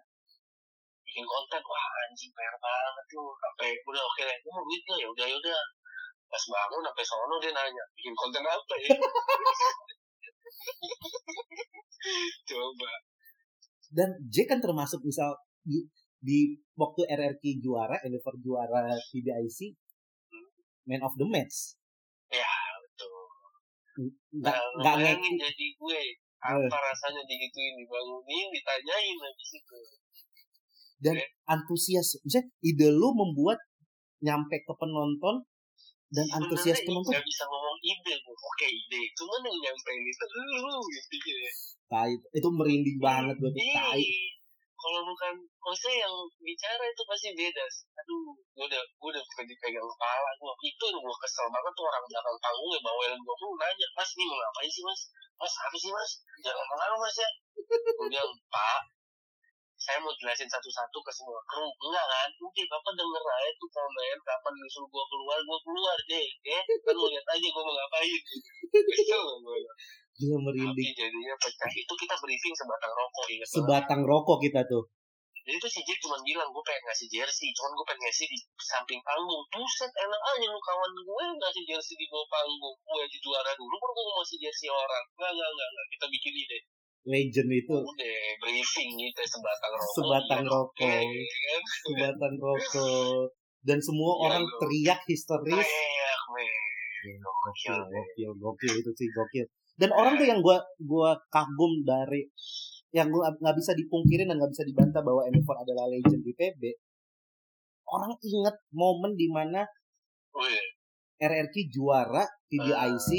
bikin konten wah anjing PR banget lu. Sampai udah oke deh lu mau duit ya udah ya udah. Pas bangun sampai sono dia nanya bikin konten apa ya coba. Dan J kan termasuk misal di, di waktu RRQ juara Endeavor juara PBIC man of the match. Ya betul. Nggak nah, nggak bayangin jadi gue apa rasanya digituin dibangunin ditanyain habis itu dan antusias misalnya ide lu membuat nyampe ke penonton dan antusias penonton nggak bisa ngomong ide Bu. oke ide cuman yang nyampein itu lu gitu ya tai itu merinding banget tuh tai. Kalau bukan, maksudnya yang bicara itu pasti beda. Aduh, gue udah, gue udah bukan dipegang kepala gue. Itu gue kesel banget tuh orang belakang panggung ya bawelin gue pun nanya, Mas ini mau ngapain sih mas? Mas apa sih mas? Jangan apa mas ya? Gue bilang, Pak, saya mau jelasin satu-satu ke semua kru. Enggak kan? Mungkin bapak denger aja tuh komen, kapan disuruh gue keluar, gue keluar deh. Ya, kan lu lihat aja gue mau ngapain. Kesel gue. gila merinding Tapi jadinya pecah. Itu kita briefing sebatang rokok. Ingat banget. sebatang rokok kita tuh Jadi tuh si Jack cuma bilang gue pengen ngasih jersey, cuman gue pengen ngasih di samping panggung. Buset enak aja lu kawan gue ngasih jersey di bawah panggung. Gue aja juara dulu, baru gue mau ngasih jersey orang. Enggak, enggak, enggak, enggak. Kita bikin ide. Legend itu. Udah briefing gitu sebatang rokok. Sebatang iya, rokok. kan? sebatang rokok. Dan semua Iya, orang lu. teriak histeris. Teriak, gokil gokil gokil itu sih gokil. Dan orang tuh yang gua gua kagum dari yang gua nggak bisa dipungkirin dan nggak bisa dibantah bahwa Endeavor adalah legend di PB orang inget momen di mana Wih, RRQ juara PBIC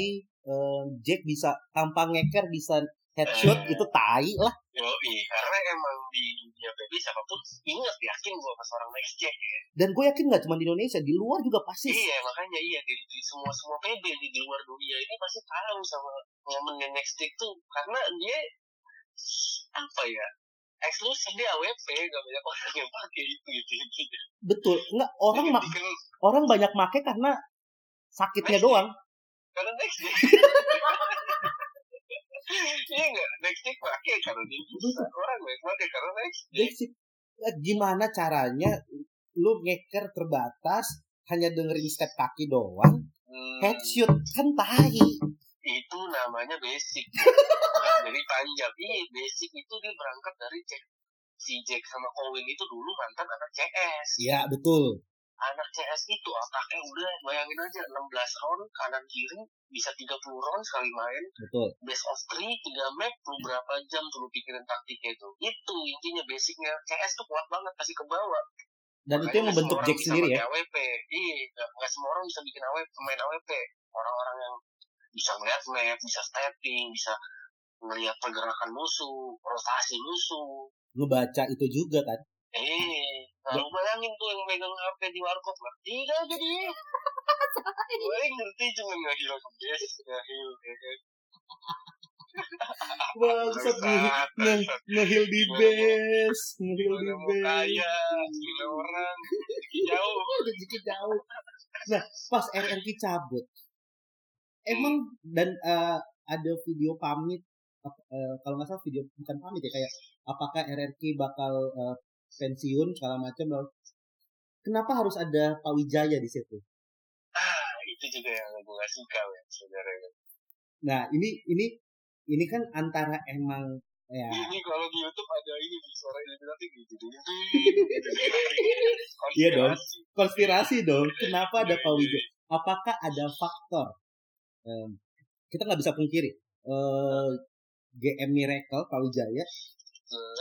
eh, Jack bisa tanpa ngeker bisa headshot itu tai lah yoi. Karena emang di dunia PB siapa pun ingat yakin gue pas orang next Jack. dan gue yakin nggak cuma di Indonesia di luar juga pasti Iya makanya iya di, di semua semua PB di, di luar dunia ini pasti tahu sama momennya next stick tuh karena dia apa ya eksklusif dia AWP gak banyak orang yang pakai itu gitu gitu. betul nggak orang ma- Dikenal orang banyak make karena sakitnya doang karena next. Iya nggak pakai karena dia bisa orang pakai karena gimana caranya lu ngeker terbatas hanya dengerin step kaki doang Hmm, headshot kan tahi itu namanya basic. Jadi panjang. Iya basic itu dia berangkat dari Jack si Jack sama Owen itu dulu mantan anak CS. ya betul anak CS itu otaknya udah bayangin aja 16 round kanan kiri bisa 30 round sekali main. Betul. Best of 3 3 map lu berapa jam tuh lu pikirin taktiknya itu? Itu intinya basicnya. CS tuh kuat banget pasti ke bawah. Dan itu yang Makanya membentuk Jack sendiri ya? AWP iya nggak nggak semua orang bisa bikin AWP pemain AWP orang-orang yang bisa melihat map bisa stepping bisa melihat pergerakan musuh rotasi musuh. Ngebaca itu juga kan? Eh, nah lu bayangin tuh yang megang HP di warkop ngerti gak jadi? Gue ngerti cuma nggak hilang yes, nggak hilang. ya kan? Bangsat nih, ngehil di base, ngehil di base. Kaya, gila orang, rezeki jauh. Rezeki jauh. Nah, pas RRQ cabut, emang dan uh, ada video pamit, uh, kalau nggak salah video bukan pamit ya kayak apakah RRQ bakal uh, pensiun segala macam. Kenapa harus ada Pak Wijaya di situ? Ah, itu juga yang gue gak suka ya sebenarnya. Nah, ini ini ini kan antara emang ya ini kalau di YouTube ada ini suara Illuminati gitu iya dong konspirasi dong kenapa ada Pak Wijaya apakah ada faktor um, kita nggak bisa pungkiri uh, GM Miracle Pak Wijaya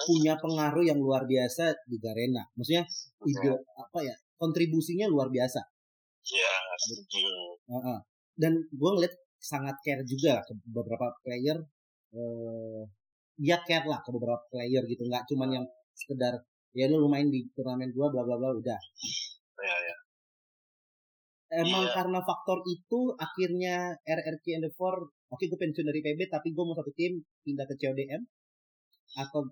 punya pengaruh yang luar biasa di Garena. Maksudnya ide apa ya kontribusinya luar biasa. Ya setuju. Uh -uh. dan gue ngeliat sangat care juga ke beberapa player uh, dia care lah ke beberapa player gitu. Nggak cuman yang sekedar ya lu main di turnamen gua bla bla bla udah. Ya, ya. emang iya. karena faktor itu akhirnya RRQ and the Four oke gue pensiun dari PB tapi gue mau satu tim pindah ke CODM atau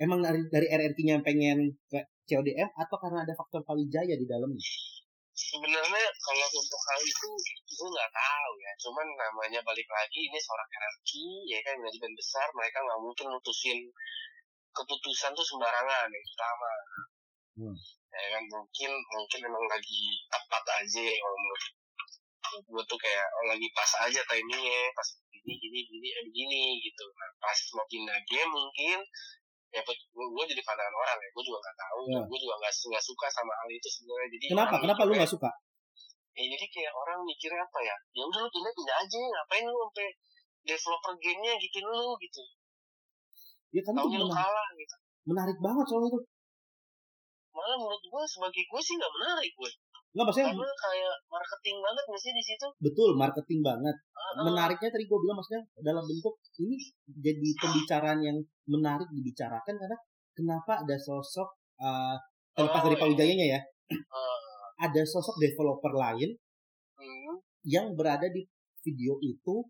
emang dari dari RRQ-nya pengen ke CODM atau karena ada faktor Pawijaya di dalamnya? Sebenarnya kalau untuk hal itu gue nggak tahu ya. Cuman namanya balik lagi ini seorang energi ya kan manajemen besar mereka nggak mungkin mutusin keputusan tuh sembarangan yang pertama. Hmm. ya kan mungkin mungkin memang lagi tepat aja kalau menurut gue tuh kayak oh, lagi pas aja timingnya pas gini gini gini eh, begini gitu. Nah pas mau pindah game mungkin ya gue, gue jadi pandangan orang ya gue juga nggak tahu ya. gue juga nggak nggak suka sama hal itu sebenarnya. Jadi kenapa? kenapa lu nggak suka? Ya jadi kayak orang mikirnya apa ya? Ya udah lu pindah pindah aja ngapain lu sampai developer gamenya gitu lu gitu. Ya kan itu menarik, kalah gitu. Menarik banget soal itu. Malah menurut gue sebagai gue sih nggak menarik gue Enggak maksudnya Karena kayak marketing banget sih di situ. Betul, marketing banget. Menariknya tadi gue bilang maksudnya dalam bentuk ini jadi pembicaraan yang menarik dibicarakan karena kenapa ada sosok uh, terlepas oh, dari Pak Wijayanya ya. Uh, ada sosok developer lain uh, yang berada di video itu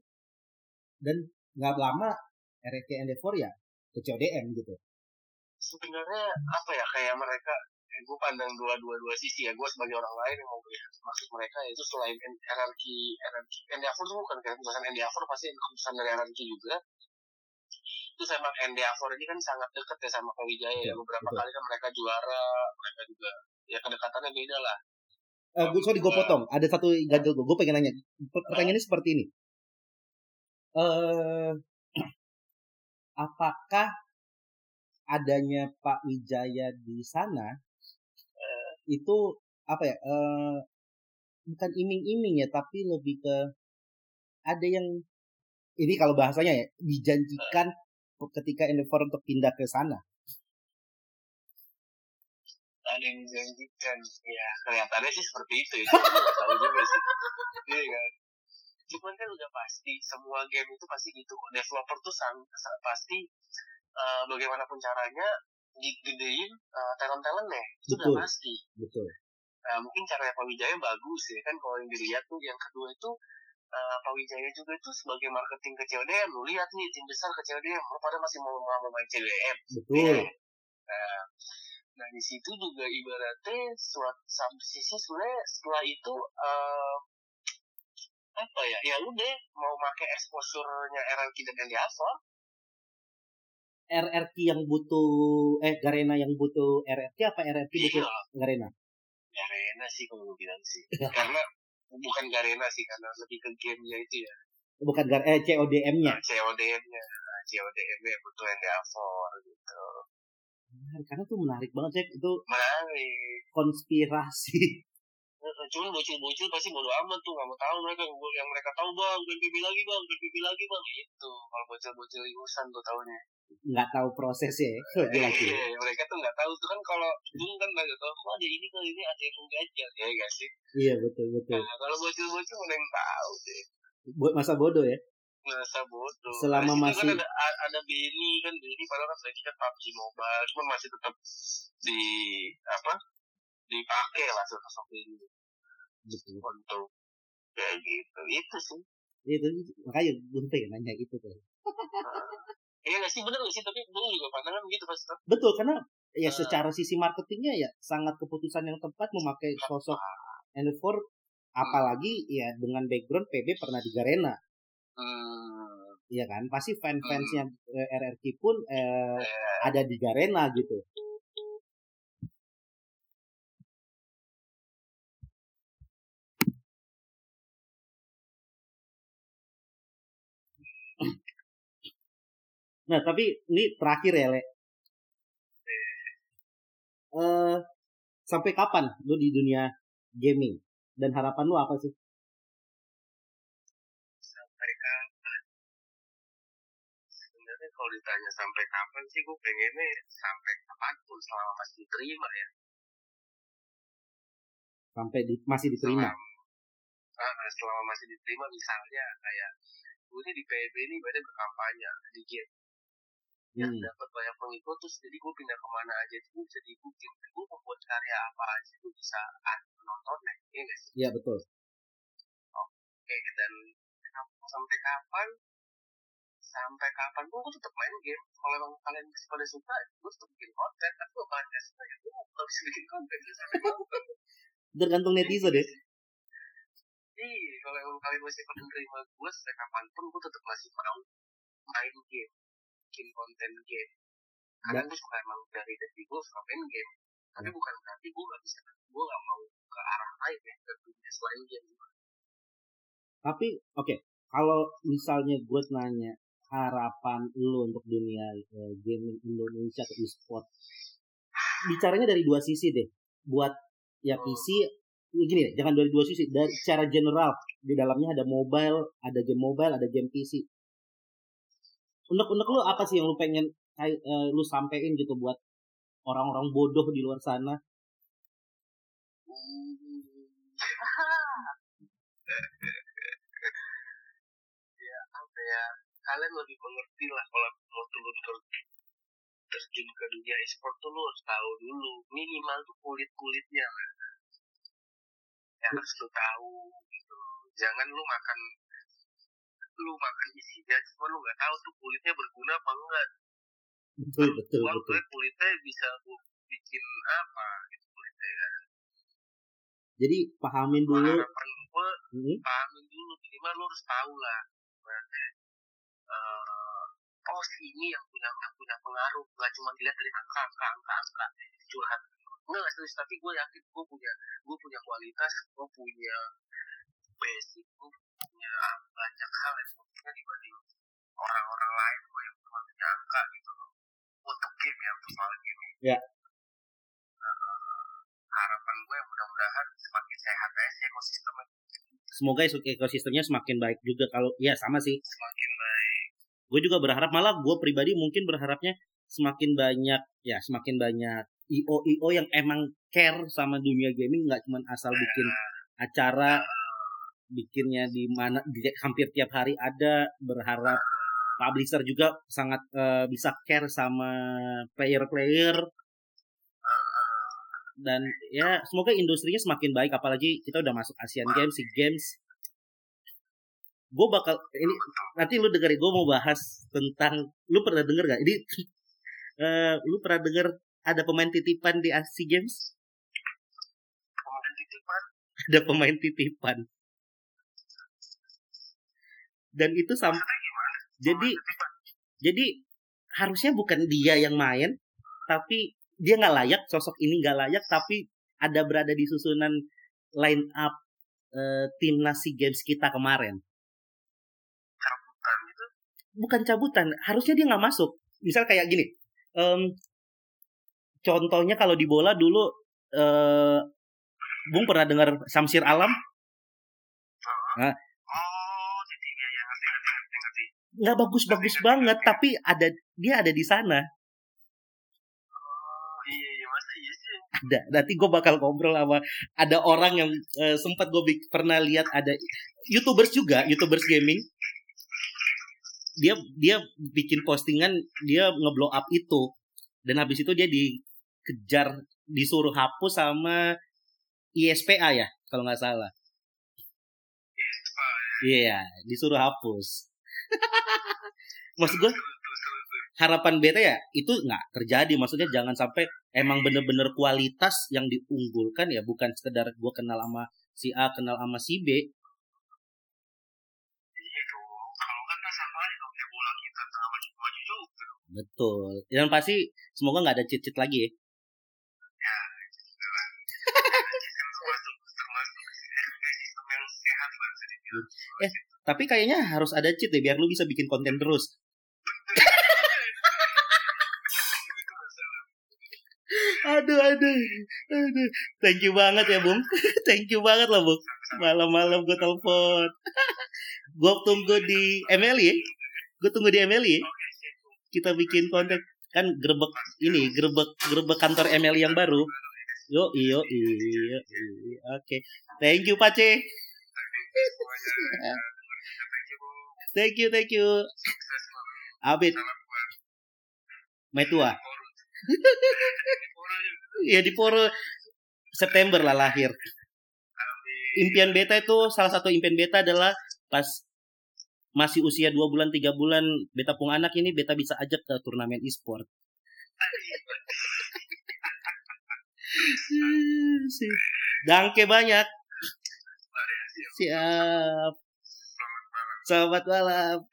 dan nggak lama RK Endeavor ya ke CODM gitu. Sebenarnya apa ya kayak mereka gue pandang dua dua dua sisi ya. Gue sebagai orang lain yang mau melihat maksud mereka itu selain hierarki hierarki Endeavor tuh bukan kayak keputusan Endeavor pasti keputusan dari hierarki juga. Itu emang Endeavor ini kan sangat dekat ya sama Kawijaya ya, beberapa betul. kali kan mereka juara mereka juga ya kedekatannya beda lah. Uh, gue sorry gue potong. Ada satu ganjel gue gue pengen nanya. Pertanyaannya seperti ini. Uh, apakah adanya Pak Wijaya di sana itu apa ya uh, bukan iming-iming ya tapi lebih ke ada yang ini kalau bahasanya ya dijanjikan ketika Endeavor untuk pindah ke sana. Ada yang dijanjikan ya kelihatannya sih seperti itu ya tahu juga sih. Iya kan? Cuman kan udah pasti semua game itu pasti gitu. Developer tuh sangat pasti uh, bagaimanapun caranya digedein uh, talent talentnya itu betul, udah pasti. Betul. Nah, mungkin cara Pak Wijaya bagus ya kan kalau yang dilihat tuh. Yang kedua itu uh, Pak Wijaya juga itu sebagai marketing ke CODM lu lihat nih tim besar ke CODM lu pada masih mau mau main CODM betul. Ya. nah nah di situ juga ibaratnya suatu satu sisi sebenarnya setelah itu uh, apa ya? Ya udah mau pakai exposure-nya RLQ dan Endiava RRQ yang butuh eh Garena yang butuh RRQ apa RRQ butuh iya. Garena? Garena sih kalau bilang sih. karena bukan Garena sih karena lebih ke gamenya itu ya. Bukan gar eh CODM-nya. Nah, CODM-nya. Nah, CODM-nya butuh yang Endeavor gitu. Menarik, karena tuh menarik banget cek itu menarik konspirasi cuman bocil-bocil pasti bodo amat tuh nggak mau tahu mereka yang mereka tahu bang PBB lagi bang PBB lagi bang. Itu kalau bocil-bocil urusan tuh tahunya nggak tahu prosesnya ya lagi iya, mereka tuh nggak tahu tuh kan kalau dulu kan nggak tahu kok ada ini kali ini ada yang ganjil ya gak sih? Iya betul betul. Nah, kalau bocil-bocil udah yang tahu deh buat masa bodoh ya? Masa bodoh. Selama nah, masih kan ada ada Benny kan Benny padahal kan lagi kan PUBG Mobile cuma masih tetap di apa dipakai lah sosok ini. Betul untuk kayak gitu. Itu sih. Itu, itu. Makanya gue pengen nanya itu tuh. Iya nggak sih? Bener nggak sih? Tapi gue juga pandangan gitu pas Betul karena ya secara sisi marketingnya ya sangat keputusan yang tepat memakai sosok N4 apalagi ya dengan background PB pernah di Garena. Hmm. Iya kan? Pasti fan-fansnya eh, RRQ pun eh, Eh, ada di Garena gitu. Nah, tapi ini terakhir ya, Le. Eh, sampai kapan lu di dunia gaming? Dan harapan lu apa sih? sampai kapan? Sebenarnya kalau ditanya sampai kapan sih gue pengennya sampai kapan pun selama masih diterima ya. Sampai di, masih diterima? Selama, Ah, selama masih diterima misalnya kayak gue ini di PB ini banyak berkampanye di game yang Hmm. dapat banyak pengikut terus jadi gue pindah ke mana aja itu gue bisa diikutin gue membuat karya apa aja itu bisa ada penontonnya ya nggak sih? Iya, betul. Oke, dan sampai kapan sampai kapan pun gue tetap main game. Kalau emang kalian masih pada suka gue tetap bikin konten. Tapi kalau kalian nggak suka ya gue nggak bisa bikin konten ya sampai kapan. Tergantung netizen deh. iya kalau emang kalian masih pada nerima gue sampai kapan pun gue tetap masih mau main game bikin konten game. Karena gue suka emang dari dari gue suka main game. Tapi bukan berarti gue nggak bisa gue nggak mau ke arah lain ya ke dunia selain game. Tapi oke, kalau misalnya gue nanya harapan lu untuk dunia eh, gaming Indonesia ke e-sport, bicaranya dari dua sisi deh. Buat ya PC, ini gini ya, jangan dari dua sisi. Dari secara general. Di dalamnya ada mobile, ada game mobile, ada game PC. Unek-unek lu apa sih yang lu pengen eh, lu sampein gitu buat orang-orang bodoh di luar sana? ya apa ya? Kalian lebih mengerti lah kalau mau turun ter terjun ke dunia e-sport tuh lu harus tahu dulu minimal tuh kulit kulitnya lah. Yang harus lu tahu gitu. Jangan lu makan lu makan isinya cuma lu nggak tahu tuh kulitnya berguna apa enggak Betul, betul, Gua betul. kulitnya bisa bikin apa gitu kulitnya kan Jadi pahamin dulu. harapan gue Hmm, pahamin dulu minimal lu harus tahu lah berarti eh oh si ini yang punya yang punya pengaruh nggak cuma dilihat dari angka angka angka angka curhat enggak nggak serius tapi gue yakin gue punya gue punya kualitas gue punya basic gue punya banyak hal yang gue punya dibanding orang-orang lain gue yang cuma punya angka gitu loh untuk game ya untuk soal game Ya. Eh, harapan gue mudah-mudahan semakin sehat aja sih ekosistemnya. Semoga ekosistemnya semakin baik juga kalau ya sama sih. Semakin baik. Gue juga berharap malah gue pribadi mungkin berharapnya semakin banyak ya semakin banyak io io yang emang care sama dunia gaming nggak cuma asal bikin acara bikinnya di mana di, hampir tiap hari ada berharap publisher juga sangat eh, bisa care sama player-player dan ya semoga industrinya semakin baik apalagi kita udah masuk Asian Games, SEA Games. Gue bakal ini nanti lu dengerin gue mau bahas tentang lu pernah denger gak? Ini eh, lu pernah denger ada pemain titipan di SEA Games? kemudian titipan Ada pemain titipan. Dan itu sam maksudnya gimana? Jadi jadi harusnya bukan dia yang main tapi dia nggak layak sosok ini nggak layak tapi ada berada di susunan line up eh, timnas SEA Games kita kemarin. Cabutan gitu? Bukan cabutan harusnya dia nggak masuk. Misal kayak gini em, contohnya kalau di bola dulu eh, Bung pernah dengar Samsir Alam? Oh nggak bagus-bagus banget tapi ada dia ada di sana. Oh iya iya iya ada. Nanti gue bakal ngobrol sama ada orang yang eh, sempat gue pernah lihat ada youtubers juga youtubers gaming. Dia dia bikin postingan dia ngeblow up itu. Dan habis itu dia dikejar disuruh hapus sama ISPA ya kalau nggak salah. Iya disuruh hapus maksud gue harapan beta ya itu nggak terjadi. Maksudnya jangan sampai emang bener-bener kualitas yang diunggulkan ya bukan sekedar gue kenal sama si A kenal sama si B. Iya betul. Dan pasti semoga nggak ada cheat-cheat lagi ya. Ya, eh, tapi kayaknya harus ada cheat deh biar lu bisa bikin konten terus aduh aduh. Aduh. Thank you banget ya bung. Thank you banget lah bung. Malam-malam gue telepon. Gue tunggu di MLI ya. Gue tunggu di MLI ya Oke, sip. kita bikin konten. Kan gerbek ini gerbek gerbek kantor MLI yang baru. Yo iyo iyo oke. Thank you Pace. Thank you, thank you. Abid. Metua Ya di Poro September lah lahir. Impian beta itu salah satu impian beta adalah pas masih usia dua bulan tiga bulan beta pung anak ini beta bisa ajak ke turnamen e-sport. Dangke banyak. Siap. Selamat malam.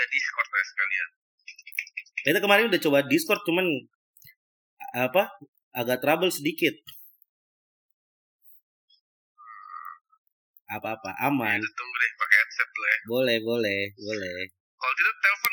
Tidak Discord ya sekalian? beta kemarin udah coba Discord cuman apa agak trouble sedikit apa-apa aman Itu tunggu deh pakai headset dulu ya. boleh boleh boleh Kalau tidak telepon